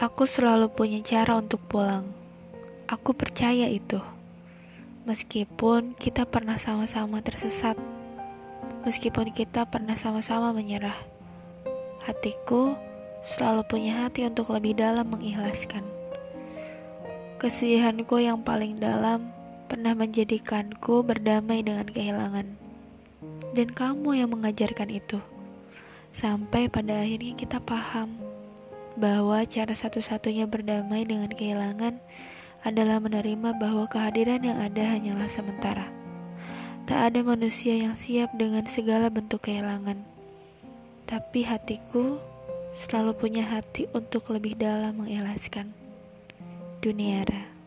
Aku selalu punya cara untuk pulang. Aku percaya itu. Meskipun kita pernah sama-sama tersesat, meskipun kita pernah sama-sama menyerah, hatiku selalu punya hati untuk lebih dalam mengikhlaskan. Kesedihanku yang paling dalam pernah menjadikanku berdamai dengan kehilangan, dan kamu yang mengajarkan itu. Sampai pada akhirnya kita paham bahwa cara satu-satunya berdamai dengan kehilangan adalah menerima bahwa kehadiran yang ada hanyalah sementara. Tak ada manusia yang siap dengan segala bentuk kehilangan. Tapi hatiku selalu punya hati untuk lebih dalam mengikhlaskan. Duniara.